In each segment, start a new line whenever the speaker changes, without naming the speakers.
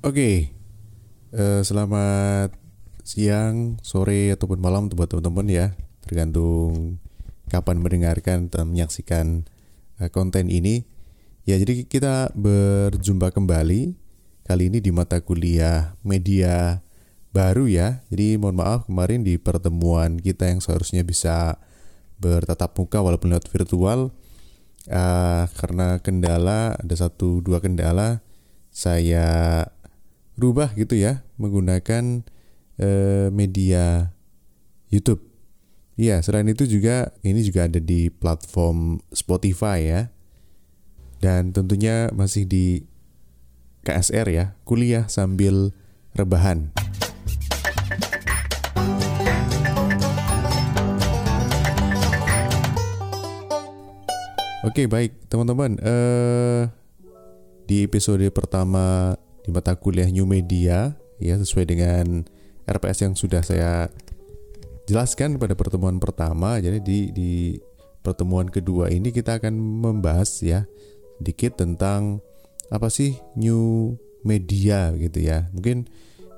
Oke, eh, selamat siang, sore ataupun malam buat teman-teman ya, tergantung kapan mendengarkan atau menyaksikan eh, konten ini. Ya, jadi kita berjumpa kembali kali ini di mata kuliah media baru ya. Jadi mohon maaf kemarin di pertemuan kita yang seharusnya bisa bertatap muka walaupun lewat virtual uh, karena kendala ada satu dua kendala saya rubah gitu ya menggunakan uh, media YouTube. Iya, selain itu juga ini juga ada di platform Spotify ya. Dan tentunya masih di KSR ya, kuliah sambil rebahan. Oke, baik teman-teman. Uh, di episode pertama di mata kuliah New Media ya sesuai dengan RPS yang sudah saya jelaskan pada pertemuan pertama. Jadi di di pertemuan kedua ini kita akan membahas ya sedikit tentang apa sih new media gitu ya. Mungkin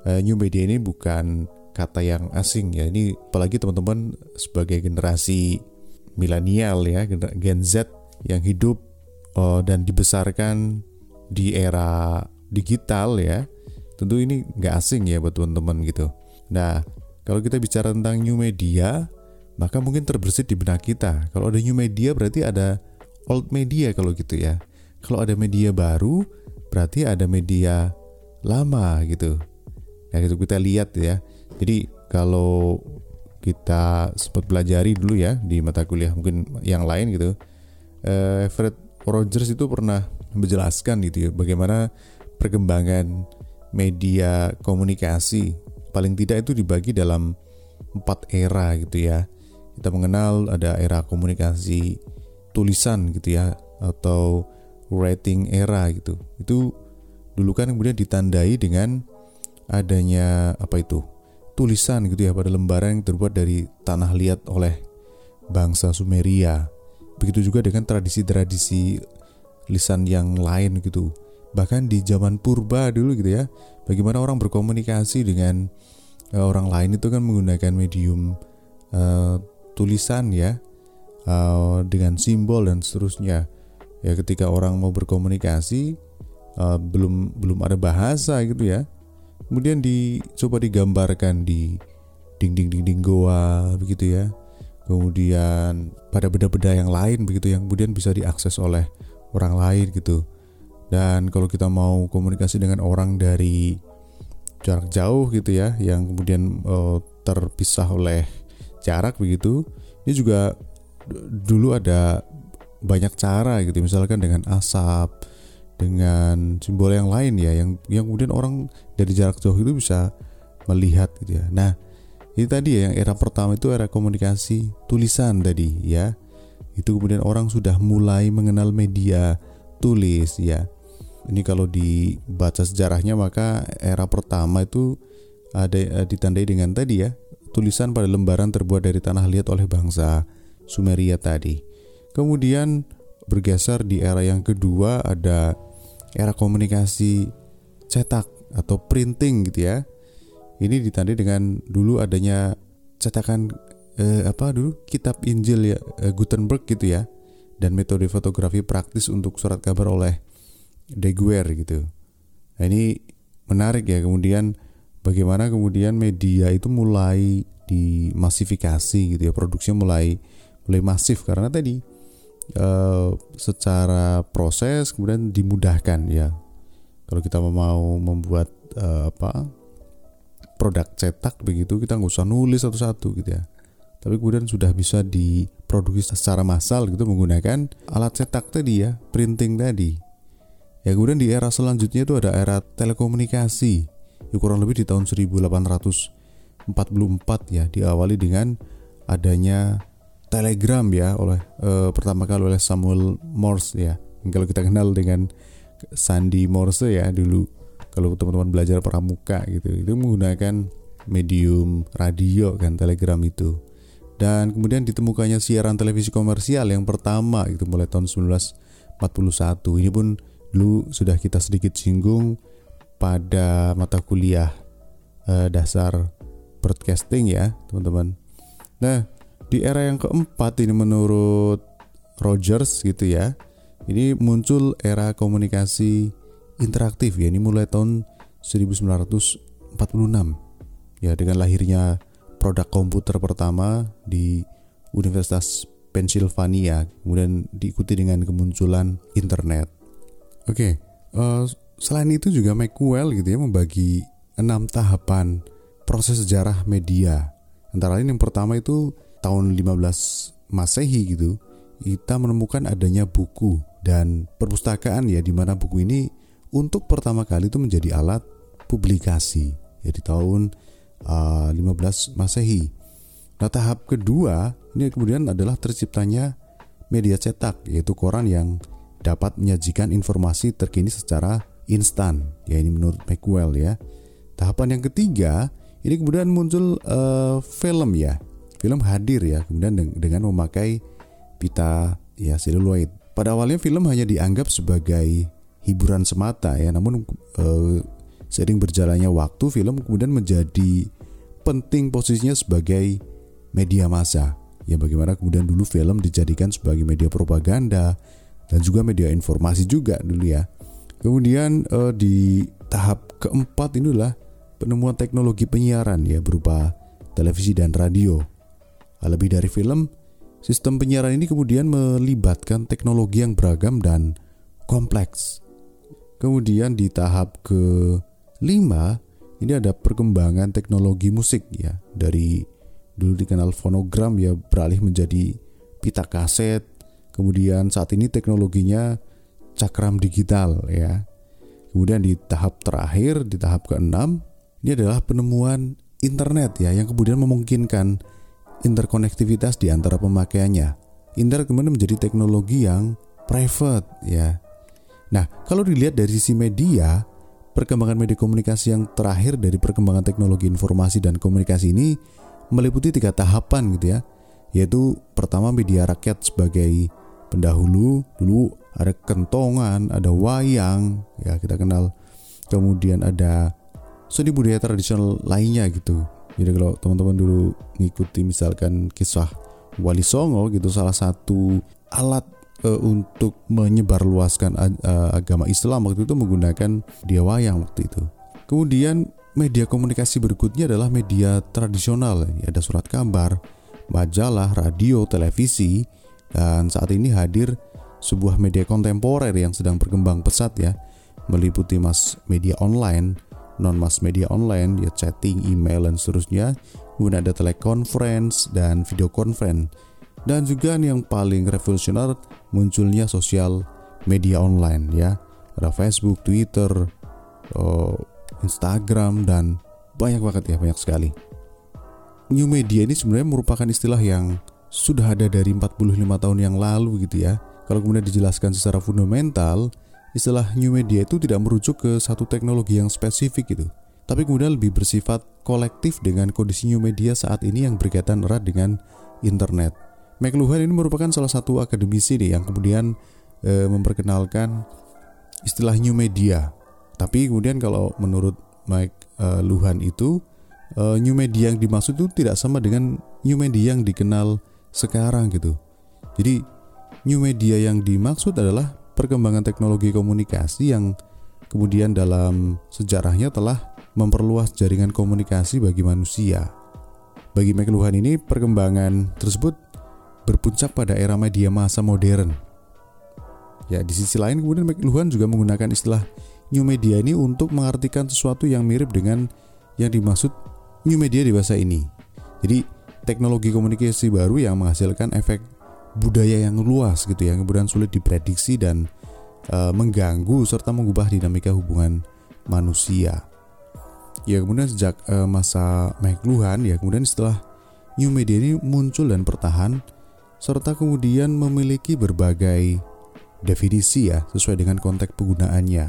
uh, new media ini bukan kata yang asing ya. Ini apalagi teman-teman sebagai generasi milenial ya, Gen Z yang hidup uh, dan dibesarkan di era digital ya tentu ini nggak asing ya buat teman-teman gitu. Nah kalau kita bicara tentang new media maka mungkin terbersit di benak kita. Kalau ada new media berarti ada old media kalau gitu ya. Kalau ada media baru berarti ada media lama gitu. Nah itu kita lihat ya. Jadi kalau kita sempat pelajari dulu ya di mata kuliah mungkin yang lain gitu eh, Fred Rogers itu pernah menjelaskan gitu ya bagaimana perkembangan media komunikasi paling tidak itu dibagi dalam empat era gitu ya. Kita mengenal ada era komunikasi tulisan gitu ya atau writing era gitu. Itu dulu kan kemudian ditandai dengan adanya apa itu tulisan gitu ya pada lembaran yang terbuat dari tanah liat oleh bangsa Sumeria. Begitu juga dengan tradisi-tradisi lisan yang lain gitu bahkan di zaman purba dulu gitu ya bagaimana orang berkomunikasi dengan uh, orang lain itu kan menggunakan medium uh, tulisan ya uh, dengan simbol dan seterusnya. Ya ketika orang mau berkomunikasi uh, belum belum ada bahasa gitu ya kemudian dicoba digambarkan di dinding dinding goa begitu ya kemudian pada beda-beda yang lain begitu yang kemudian bisa diakses oleh orang lain gitu dan kalau kita mau komunikasi dengan orang dari jarak jauh gitu ya, yang kemudian uh, terpisah oleh jarak begitu, ini juga dulu ada banyak cara gitu, misalkan dengan asap, dengan simbol yang lain ya, yang yang kemudian orang dari jarak jauh itu bisa melihat gitu ya. Nah, ini tadi ya yang era pertama itu era komunikasi tulisan tadi ya. Itu kemudian orang sudah mulai mengenal media tulis ya ini kalau dibaca sejarahnya maka era pertama itu ada eh, ditandai dengan tadi ya tulisan pada lembaran terbuat dari tanah liat oleh bangsa Sumeria tadi. Kemudian bergeser di era yang kedua ada era komunikasi cetak atau printing gitu ya. Ini ditandai dengan dulu adanya cetakan eh, apa dulu kitab Injil ya eh, Gutenberg gitu ya dan metode fotografi praktis untuk surat kabar oleh Deguer gitu. Nah ini menarik ya kemudian bagaimana kemudian media itu mulai dimasifikasi gitu ya produksinya mulai mulai masif. Karena tadi uh, secara proses kemudian dimudahkan ya. Kalau kita mau membuat uh, apa produk cetak begitu kita nggak usah nulis satu-satu gitu ya. Tapi kemudian sudah bisa diproduksi secara massal gitu menggunakan alat cetak tadi ya printing tadi Ya kemudian di era selanjutnya itu ada era telekomunikasi. Ya, kurang lebih di tahun 1844 ya diawali dengan adanya telegram ya oleh eh, pertama kali oleh Samuel Morse ya. Kalau kita kenal dengan Sandy Morse ya dulu kalau teman-teman belajar pramuka gitu itu menggunakan medium radio kan telegram itu dan kemudian ditemukannya siaran televisi komersial yang pertama itu mulai tahun 1941 ini pun dulu sudah kita sedikit singgung pada mata kuliah uh, dasar broadcasting ya, teman-teman. Nah, di era yang keempat ini menurut Rogers gitu ya, ini muncul era komunikasi interaktif ya. Ini mulai tahun 1946 ya dengan lahirnya produk komputer pertama di Universitas Pennsylvania, kemudian diikuti dengan kemunculan internet. Oke, okay, uh, eh, selain itu juga McWell gitu ya membagi enam tahapan proses sejarah media. Antara lain yang pertama itu tahun 15 Masehi gitu, kita menemukan adanya buku dan perpustakaan ya di mana buku ini untuk pertama kali itu menjadi alat publikasi ya di tahun uh, 15 Masehi. Nah, tahap kedua ini kemudian adalah terciptanya media cetak yaitu koran yang dapat menyajikan informasi terkini secara instan. Ya ini menurut Macwell ya. Tahapan yang ketiga ini kemudian muncul uh, film ya. Film hadir ya kemudian dengan memakai pita ya seluloid. Pada awalnya film hanya dianggap sebagai hiburan semata ya, namun uh, seiring berjalannya waktu film kemudian menjadi penting posisinya sebagai media massa. Ya bagaimana kemudian dulu film dijadikan sebagai media propaganda dan juga media informasi juga dulu ya. Kemudian uh, di tahap keempat inilah penemuan teknologi penyiaran ya berupa televisi dan radio. Lebih dari film, sistem penyiaran ini kemudian melibatkan teknologi yang beragam dan kompleks. Kemudian di tahap ke-5 ini ada perkembangan teknologi musik ya dari dulu dikenal fonogram ya beralih menjadi pita kaset. Kemudian saat ini teknologinya cakram digital ya. Kemudian di tahap terakhir di tahap ke-6 ini adalah penemuan internet ya yang kemudian memungkinkan interkonektivitas di antara pemakaiannya. Internet kemudian menjadi teknologi yang private ya. Nah, kalau dilihat dari sisi media, perkembangan media komunikasi yang terakhir dari perkembangan teknologi informasi dan komunikasi ini meliputi tiga tahapan gitu ya. Yaitu pertama media rakyat sebagai pendahulu, dulu ada kentongan, ada wayang, ya kita kenal. Kemudian ada seni budaya tradisional lainnya gitu. Jadi kalau teman-teman dulu ngikuti misalkan kisah Wali Songo gitu salah satu alat uh, untuk menyebarluaskan uh, agama Islam waktu itu menggunakan dia wayang waktu itu. Kemudian media komunikasi berikutnya adalah media tradisional. Ada surat kabar, majalah, radio, televisi, dan saat ini hadir sebuah media kontemporer yang sedang berkembang pesat ya, meliputi mass media online, non mass media online, ya chatting, email dan seterusnya. Kemudian ada teleconference dan video conference. Dan juga yang paling revolusioner munculnya sosial media online ya. Ada Facebook, Twitter, oh, Instagram dan banyak banget ya, banyak sekali. New media ini sebenarnya merupakan istilah yang sudah ada dari 45 tahun yang lalu gitu ya. Kalau kemudian dijelaskan secara fundamental, istilah new media itu tidak merujuk ke satu teknologi yang spesifik gitu, tapi kemudian lebih bersifat kolektif dengan kondisi new media saat ini yang berkaitan erat dengan internet. McLuhan ini merupakan salah satu akademisi nih yang kemudian e, memperkenalkan istilah new media. Tapi kemudian kalau menurut Mike e, Luhan itu e, new media yang dimaksud itu tidak sama dengan new media yang dikenal sekarang gitu. Jadi new media yang dimaksud adalah perkembangan teknologi komunikasi yang kemudian dalam sejarahnya telah memperluas jaringan komunikasi bagi manusia. Bagi McLuhan ini perkembangan tersebut berpuncak pada era media masa modern. Ya, di sisi lain kemudian McLuhan juga menggunakan istilah new media ini untuk mengartikan sesuatu yang mirip dengan yang dimaksud new media di bahasa ini. Jadi, teknologi komunikasi baru yang menghasilkan efek budaya yang luas gitu ya, kemudian sulit diprediksi dan e, mengganggu serta mengubah dinamika hubungan manusia. Ya kemudian sejak e, masa McLuhan ya kemudian setelah new media ini muncul dan bertahan serta kemudian memiliki berbagai definisi ya sesuai dengan konteks penggunaannya.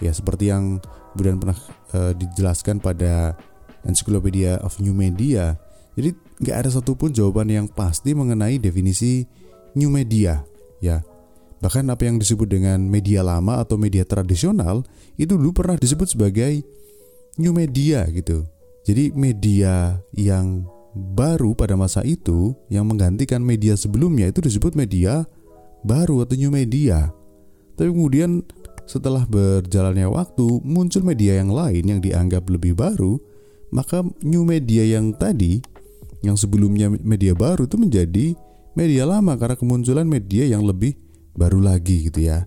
Ya seperti yang kemudian pernah e, dijelaskan pada Encyclopedia of New Media jadi nggak ada satupun jawaban yang pasti mengenai definisi new media, ya. Bahkan apa yang disebut dengan media lama atau media tradisional itu dulu pernah disebut sebagai new media gitu. Jadi media yang baru pada masa itu yang menggantikan media sebelumnya itu disebut media baru atau new media. Tapi kemudian setelah berjalannya waktu muncul media yang lain yang dianggap lebih baru, maka new media yang tadi yang sebelumnya media baru itu menjadi media lama karena kemunculan media yang lebih baru lagi gitu ya.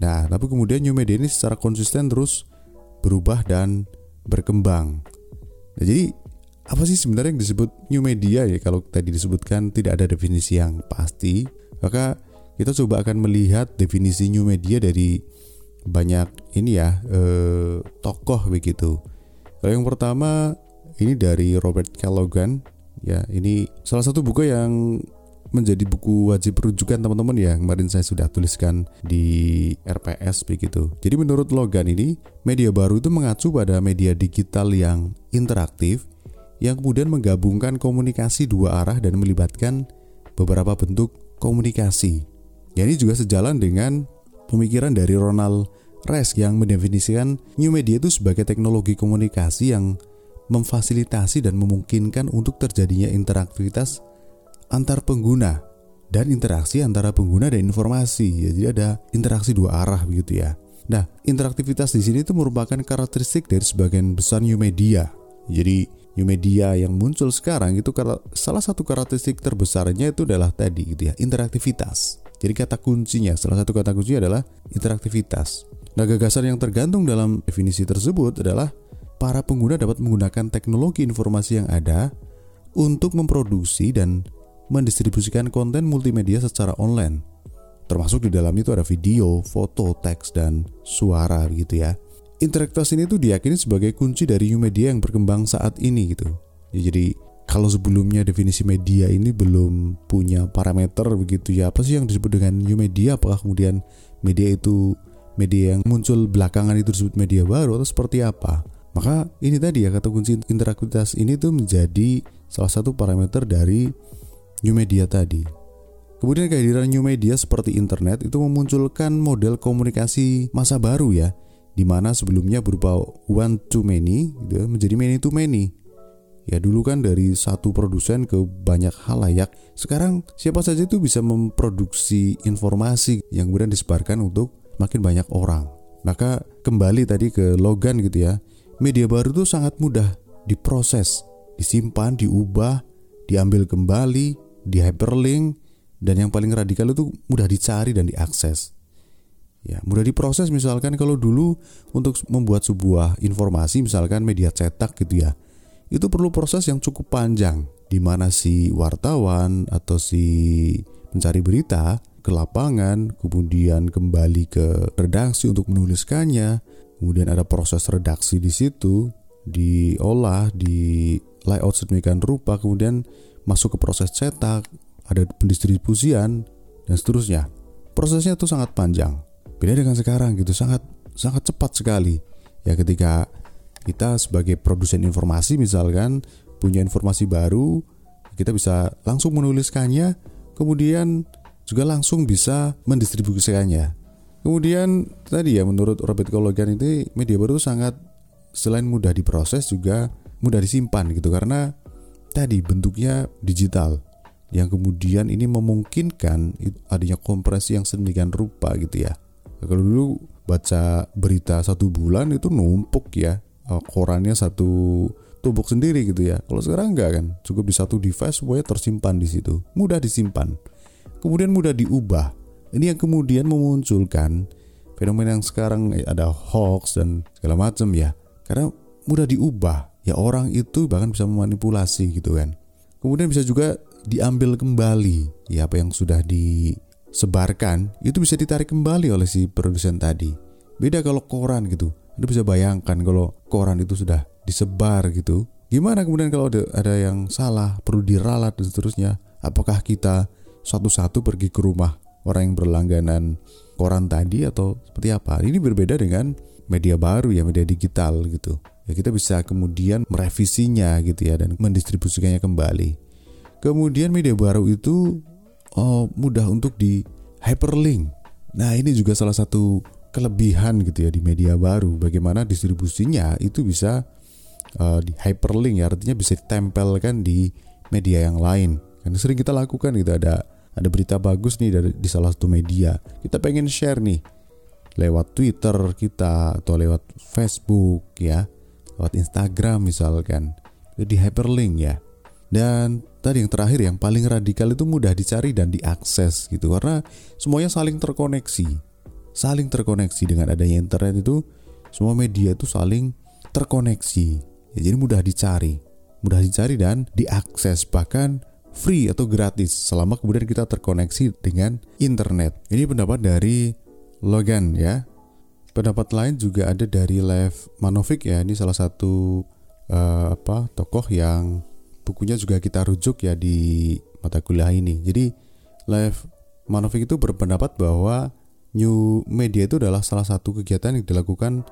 Nah, tapi kemudian new media ini secara konsisten terus berubah dan berkembang. Nah, jadi apa sih sebenarnya yang disebut new media ya kalau tadi disebutkan tidak ada definisi yang pasti maka kita coba akan melihat definisi new media dari banyak ini ya eh, tokoh begitu kalau yang pertama ini dari Robert Callaghan ya ini salah satu buku yang menjadi buku wajib rujukan teman-teman ya kemarin saya sudah tuliskan di RPS begitu. Jadi menurut Logan ini media baru itu mengacu pada media digital yang interaktif yang kemudian menggabungkan komunikasi dua arah dan melibatkan beberapa bentuk komunikasi. Ya ini juga sejalan dengan pemikiran dari Ronald Resch yang mendefinisikan new media itu sebagai teknologi komunikasi yang memfasilitasi dan memungkinkan untuk terjadinya interaktivitas antar pengguna dan interaksi antara pengguna dan informasi. Ya, jadi ada interaksi dua arah begitu ya. Nah, interaktivitas di sini itu merupakan karakteristik dari sebagian besar new media. Jadi new media yang muncul sekarang itu salah satu karakteristik terbesarnya itu adalah tadi gitu ya, interaktivitas. Jadi kata kuncinya, salah satu kata kuncinya adalah interaktivitas. Nah, gagasan yang tergantung dalam definisi tersebut adalah para pengguna dapat menggunakan teknologi informasi yang ada untuk memproduksi dan mendistribusikan konten multimedia secara online. Termasuk di dalam itu ada video, foto, teks, dan suara gitu ya interaktivitas ini tuh diyakini sebagai kunci dari new media yang berkembang saat ini gitu. Ya, jadi kalau sebelumnya definisi media ini belum punya parameter begitu ya apa sih yang disebut dengan new media apakah kemudian media itu media yang muncul belakangan itu disebut media baru atau seperti apa maka ini tadi ya kata kunci interaktivitas ini tuh menjadi salah satu parameter dari new media tadi kemudian kehadiran new media seperti internet itu memunculkan model komunikasi masa baru ya di mana sebelumnya berupa one to many gitu ya, menjadi many to many. Ya dulu kan dari satu produsen ke banyak halayak. Sekarang siapa saja itu bisa memproduksi informasi yang kemudian disebarkan untuk makin banyak orang. Maka kembali tadi ke Logan gitu ya. Media baru itu sangat mudah diproses, disimpan, diubah, diambil kembali, di hyperlink, dan yang paling radikal itu mudah dicari dan diakses. Ya, mudah diproses misalkan kalau dulu untuk membuat sebuah informasi misalkan media cetak gitu ya. Itu perlu proses yang cukup panjang di mana si wartawan atau si pencari berita ke lapangan, kemudian kembali ke redaksi untuk menuliskannya, kemudian ada proses redaksi di situ, diolah, di layout sedemikian rupa, kemudian masuk ke proses cetak, ada pendistribusian dan seterusnya. Prosesnya itu sangat panjang. Beda dengan sekarang gitu, sangat sangat cepat sekali. Ya ketika kita sebagai produsen informasi misalkan punya informasi baru, kita bisa langsung menuliskannya, kemudian juga langsung bisa mendistribusikannya. Kemudian tadi ya menurut Robert Colligan itu media baru sangat selain mudah diproses juga mudah disimpan gitu karena tadi bentuknya digital yang kemudian ini memungkinkan adanya kompresi yang sedemikian rupa gitu ya. Kalau dulu baca berita satu bulan itu numpuk ya eh, korannya satu tumbuk sendiri gitu ya. Kalau sekarang enggak kan, cukup di satu device semuanya tersimpan di situ, mudah disimpan. Kemudian mudah diubah. Ini yang kemudian memunculkan fenomena yang sekarang eh, ada hoax dan segala macam ya. Karena mudah diubah. Ya orang itu bahkan bisa memanipulasi gitu kan. Kemudian bisa juga diambil kembali ya apa yang sudah di sebarkan itu bisa ditarik kembali oleh si produsen tadi. Beda kalau koran gitu. Anda bisa bayangkan kalau koran itu sudah disebar gitu. Gimana kemudian kalau ada, ada yang salah, perlu diralat dan seterusnya. Apakah kita satu-satu pergi ke rumah orang yang berlangganan koran tadi atau seperti apa? Ini berbeda dengan media baru ya, media digital gitu. Ya kita bisa kemudian merevisinya gitu ya dan mendistribusikannya kembali. Kemudian media baru itu oh, mudah untuk di hyperlink. Nah, ini juga salah satu kelebihan gitu ya di media baru. Bagaimana distribusinya itu bisa uh, di hyperlink ya, artinya bisa ditempelkan di media yang lain. Kan sering kita lakukan gitu ada ada berita bagus nih dari di salah satu media. Kita pengen share nih lewat Twitter kita atau lewat Facebook ya, lewat Instagram misalkan. Di hyperlink ya. Dan tadi yang terakhir yang paling radikal itu mudah dicari dan diakses gitu karena semuanya saling terkoneksi. Saling terkoneksi dengan adanya internet itu semua media itu saling terkoneksi. Ya, jadi mudah dicari, mudah dicari dan diakses bahkan free atau gratis selama kemudian kita terkoneksi dengan internet. Ini pendapat dari Logan ya. Pendapat lain juga ada dari Lev Manovic ya. Ini salah satu uh, apa tokoh yang bukunya juga kita rujuk ya di mata kuliah ini. Jadi Lev Manovic itu berpendapat bahwa new media itu adalah salah satu kegiatan yang dilakukan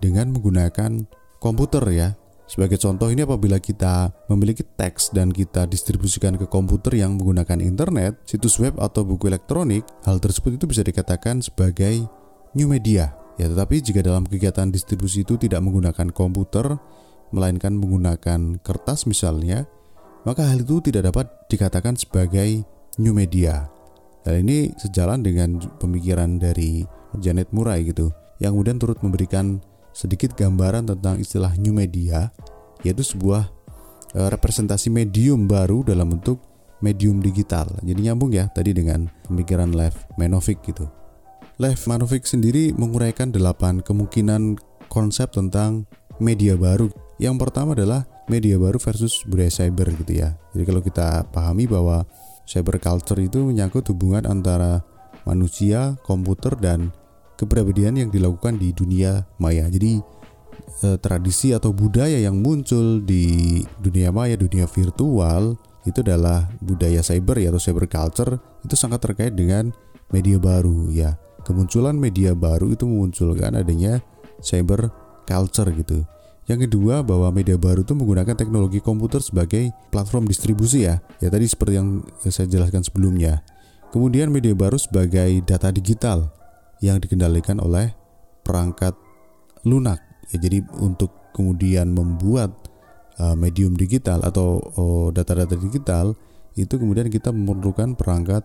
dengan menggunakan komputer ya. Sebagai contoh ini apabila kita memiliki teks dan kita distribusikan ke komputer yang menggunakan internet, situs web atau buku elektronik, hal tersebut itu bisa dikatakan sebagai new media. Ya, tetapi jika dalam kegiatan distribusi itu tidak menggunakan komputer, melainkan menggunakan kertas misalnya, maka hal itu tidak dapat dikatakan sebagai new media. Hal ini sejalan dengan pemikiran dari Janet Murray gitu, yang kemudian turut memberikan sedikit gambaran tentang istilah new media, yaitu sebuah e, representasi medium baru dalam bentuk medium digital. Jadi nyambung ya tadi dengan pemikiran Lev Manovic gitu. Lev Manovic sendiri menguraikan delapan kemungkinan konsep tentang media baru. Yang pertama adalah media baru versus budaya cyber gitu ya. Jadi kalau kita pahami bahwa cyber culture itu menyangkut hubungan antara manusia, komputer dan kepribadian yang dilakukan di dunia maya. Jadi eh, tradisi atau budaya yang muncul di dunia maya, dunia virtual itu adalah budaya cyber ya atau cyber culture itu sangat terkait dengan media baru ya. Kemunculan media baru itu memunculkan adanya cyber culture gitu. Yang kedua bahwa media baru itu menggunakan teknologi komputer sebagai platform distribusi ya. Ya tadi seperti yang saya jelaskan sebelumnya. Kemudian media baru sebagai data digital yang dikendalikan oleh perangkat lunak. Ya jadi untuk kemudian membuat uh, medium digital atau uh, data-data digital itu kemudian kita memerlukan perangkat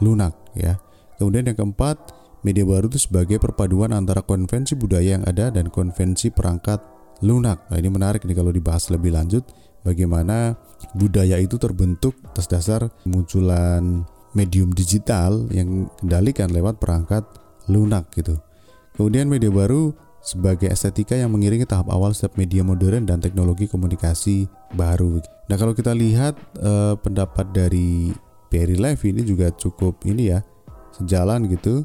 lunak ya. Kemudian yang keempat, media baru itu sebagai perpaduan antara konvensi budaya yang ada dan konvensi perangkat lunak. Nah, ini menarik nih kalau dibahas lebih lanjut bagaimana budaya itu terbentuk atas dasar munculan medium digital yang kendalikan lewat perangkat lunak gitu. Kemudian media baru sebagai estetika yang mengiringi tahap awal setiap media modern dan teknologi komunikasi baru. Nah, kalau kita lihat eh, pendapat dari Perry Levy ini juga cukup ini ya, sejalan gitu.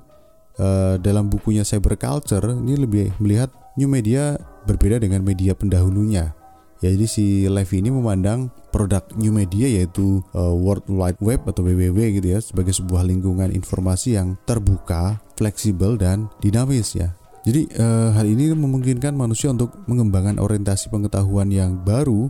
Eh, dalam bukunya Cyber Culture ini lebih melihat new media berbeda dengan media pendahulunya. Ya, jadi si Live ini memandang produk new media yaitu uh, World Wide Web atau WWW gitu ya sebagai sebuah lingkungan informasi yang terbuka, fleksibel dan dinamis ya. Jadi uh, hal ini memungkinkan manusia untuk mengembangkan orientasi pengetahuan yang baru,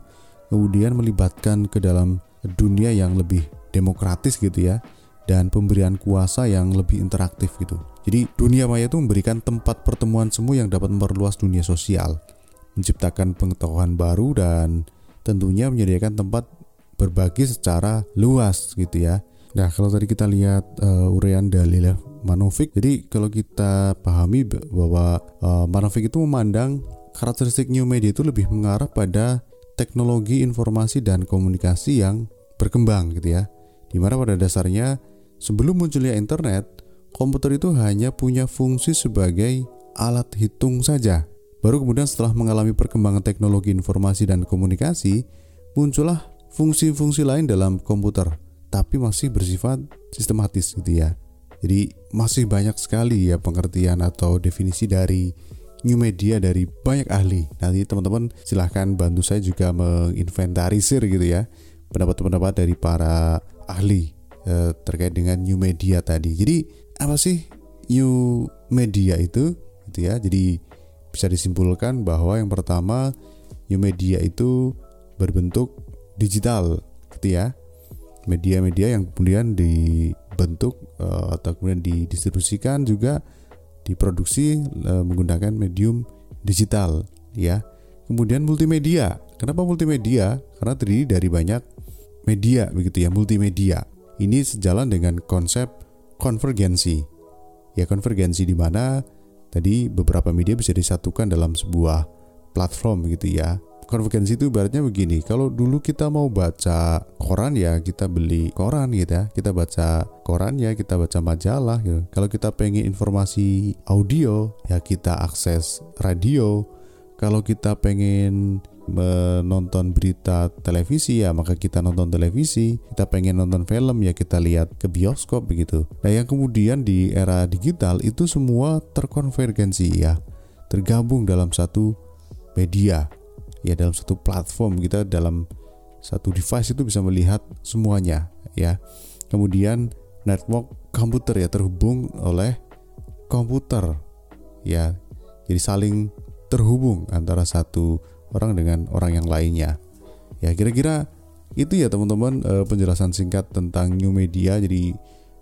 kemudian melibatkan ke dalam dunia yang lebih demokratis gitu ya, dan pemberian kuasa yang lebih interaktif gitu. Jadi dunia maya itu memberikan tempat pertemuan semua yang dapat memperluas dunia sosial, menciptakan pengetahuan baru dan tentunya menyediakan tempat berbagi secara luas gitu ya. Nah kalau tadi kita lihat uh, urean dalil ya Manovic, jadi kalau kita pahami bahwa uh, Manovic itu memandang karakteristik new media itu lebih mengarah pada teknologi informasi dan komunikasi yang berkembang gitu ya. Di mana pada dasarnya sebelum munculnya internet, komputer itu hanya punya fungsi sebagai alat hitung saja. Baru kemudian setelah mengalami perkembangan teknologi informasi dan komunikasi, muncullah fungsi-fungsi lain dalam komputer, tapi masih bersifat sistematis gitu ya. Jadi masih banyak sekali ya pengertian atau definisi dari new media dari banyak ahli. Nanti teman-teman silahkan bantu saya juga menginventarisir gitu ya pendapat-pendapat dari para ahli eh, terkait dengan new media tadi. Jadi apa sih new media itu gitu ya jadi bisa disimpulkan bahwa yang pertama new media itu berbentuk digital gitu ya media-media yang kemudian di, dibentuk uh, atau kemudian didistribusikan juga diproduksi uh, menggunakan medium digital ya. Kemudian multimedia. Kenapa multimedia? Karena terdiri dari banyak media begitu ya, multimedia. Ini sejalan dengan konsep konvergensi. Ya, konvergensi di mana tadi beberapa media bisa disatukan dalam sebuah platform gitu ya konvergensi itu ibaratnya begini kalau dulu kita mau baca koran ya kita beli koran gitu ya kita baca koran ya kita baca majalah gitu. Kalau kita pengen informasi audio ya kita akses radio. Kalau kita pengen menonton berita televisi ya maka kita nonton televisi. Kita pengen nonton film ya kita lihat ke bioskop begitu. Nah yang kemudian di era digital itu semua terkonvergensi ya. Tergabung dalam satu media ya dalam satu platform kita dalam satu device itu bisa melihat semuanya ya. Kemudian network komputer ya terhubung oleh komputer ya. Jadi saling terhubung antara satu orang dengan orang yang lainnya ya. Kira-kira itu ya teman-teman eh, penjelasan singkat tentang new media. Jadi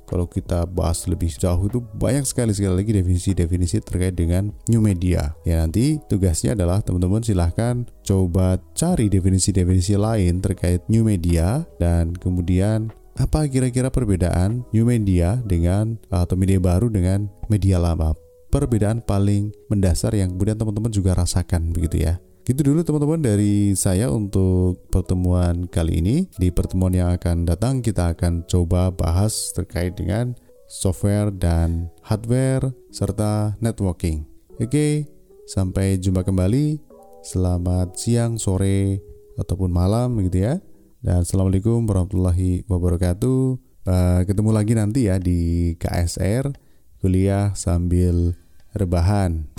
kalau kita bahas lebih jauh itu banyak sekali sekali lagi definisi-definisi terkait dengan new media. Ya nanti tugasnya adalah teman-teman silahkan coba cari definisi-definisi lain terkait new media dan kemudian apa kira-kira perbedaan new media dengan atau media baru dengan media lama. Perbedaan paling mendasar yang kemudian teman-teman juga rasakan begitu ya. Gitu dulu teman-teman dari saya untuk pertemuan kali ini. Di pertemuan yang akan datang kita akan coba bahas terkait dengan software dan hardware serta networking. Oke, sampai jumpa kembali. Selamat siang, sore, ataupun malam gitu ya. Dan Assalamualaikum warahmatullahi wabarakatuh. Uh, ketemu lagi nanti ya di KSR kuliah sambil rebahan.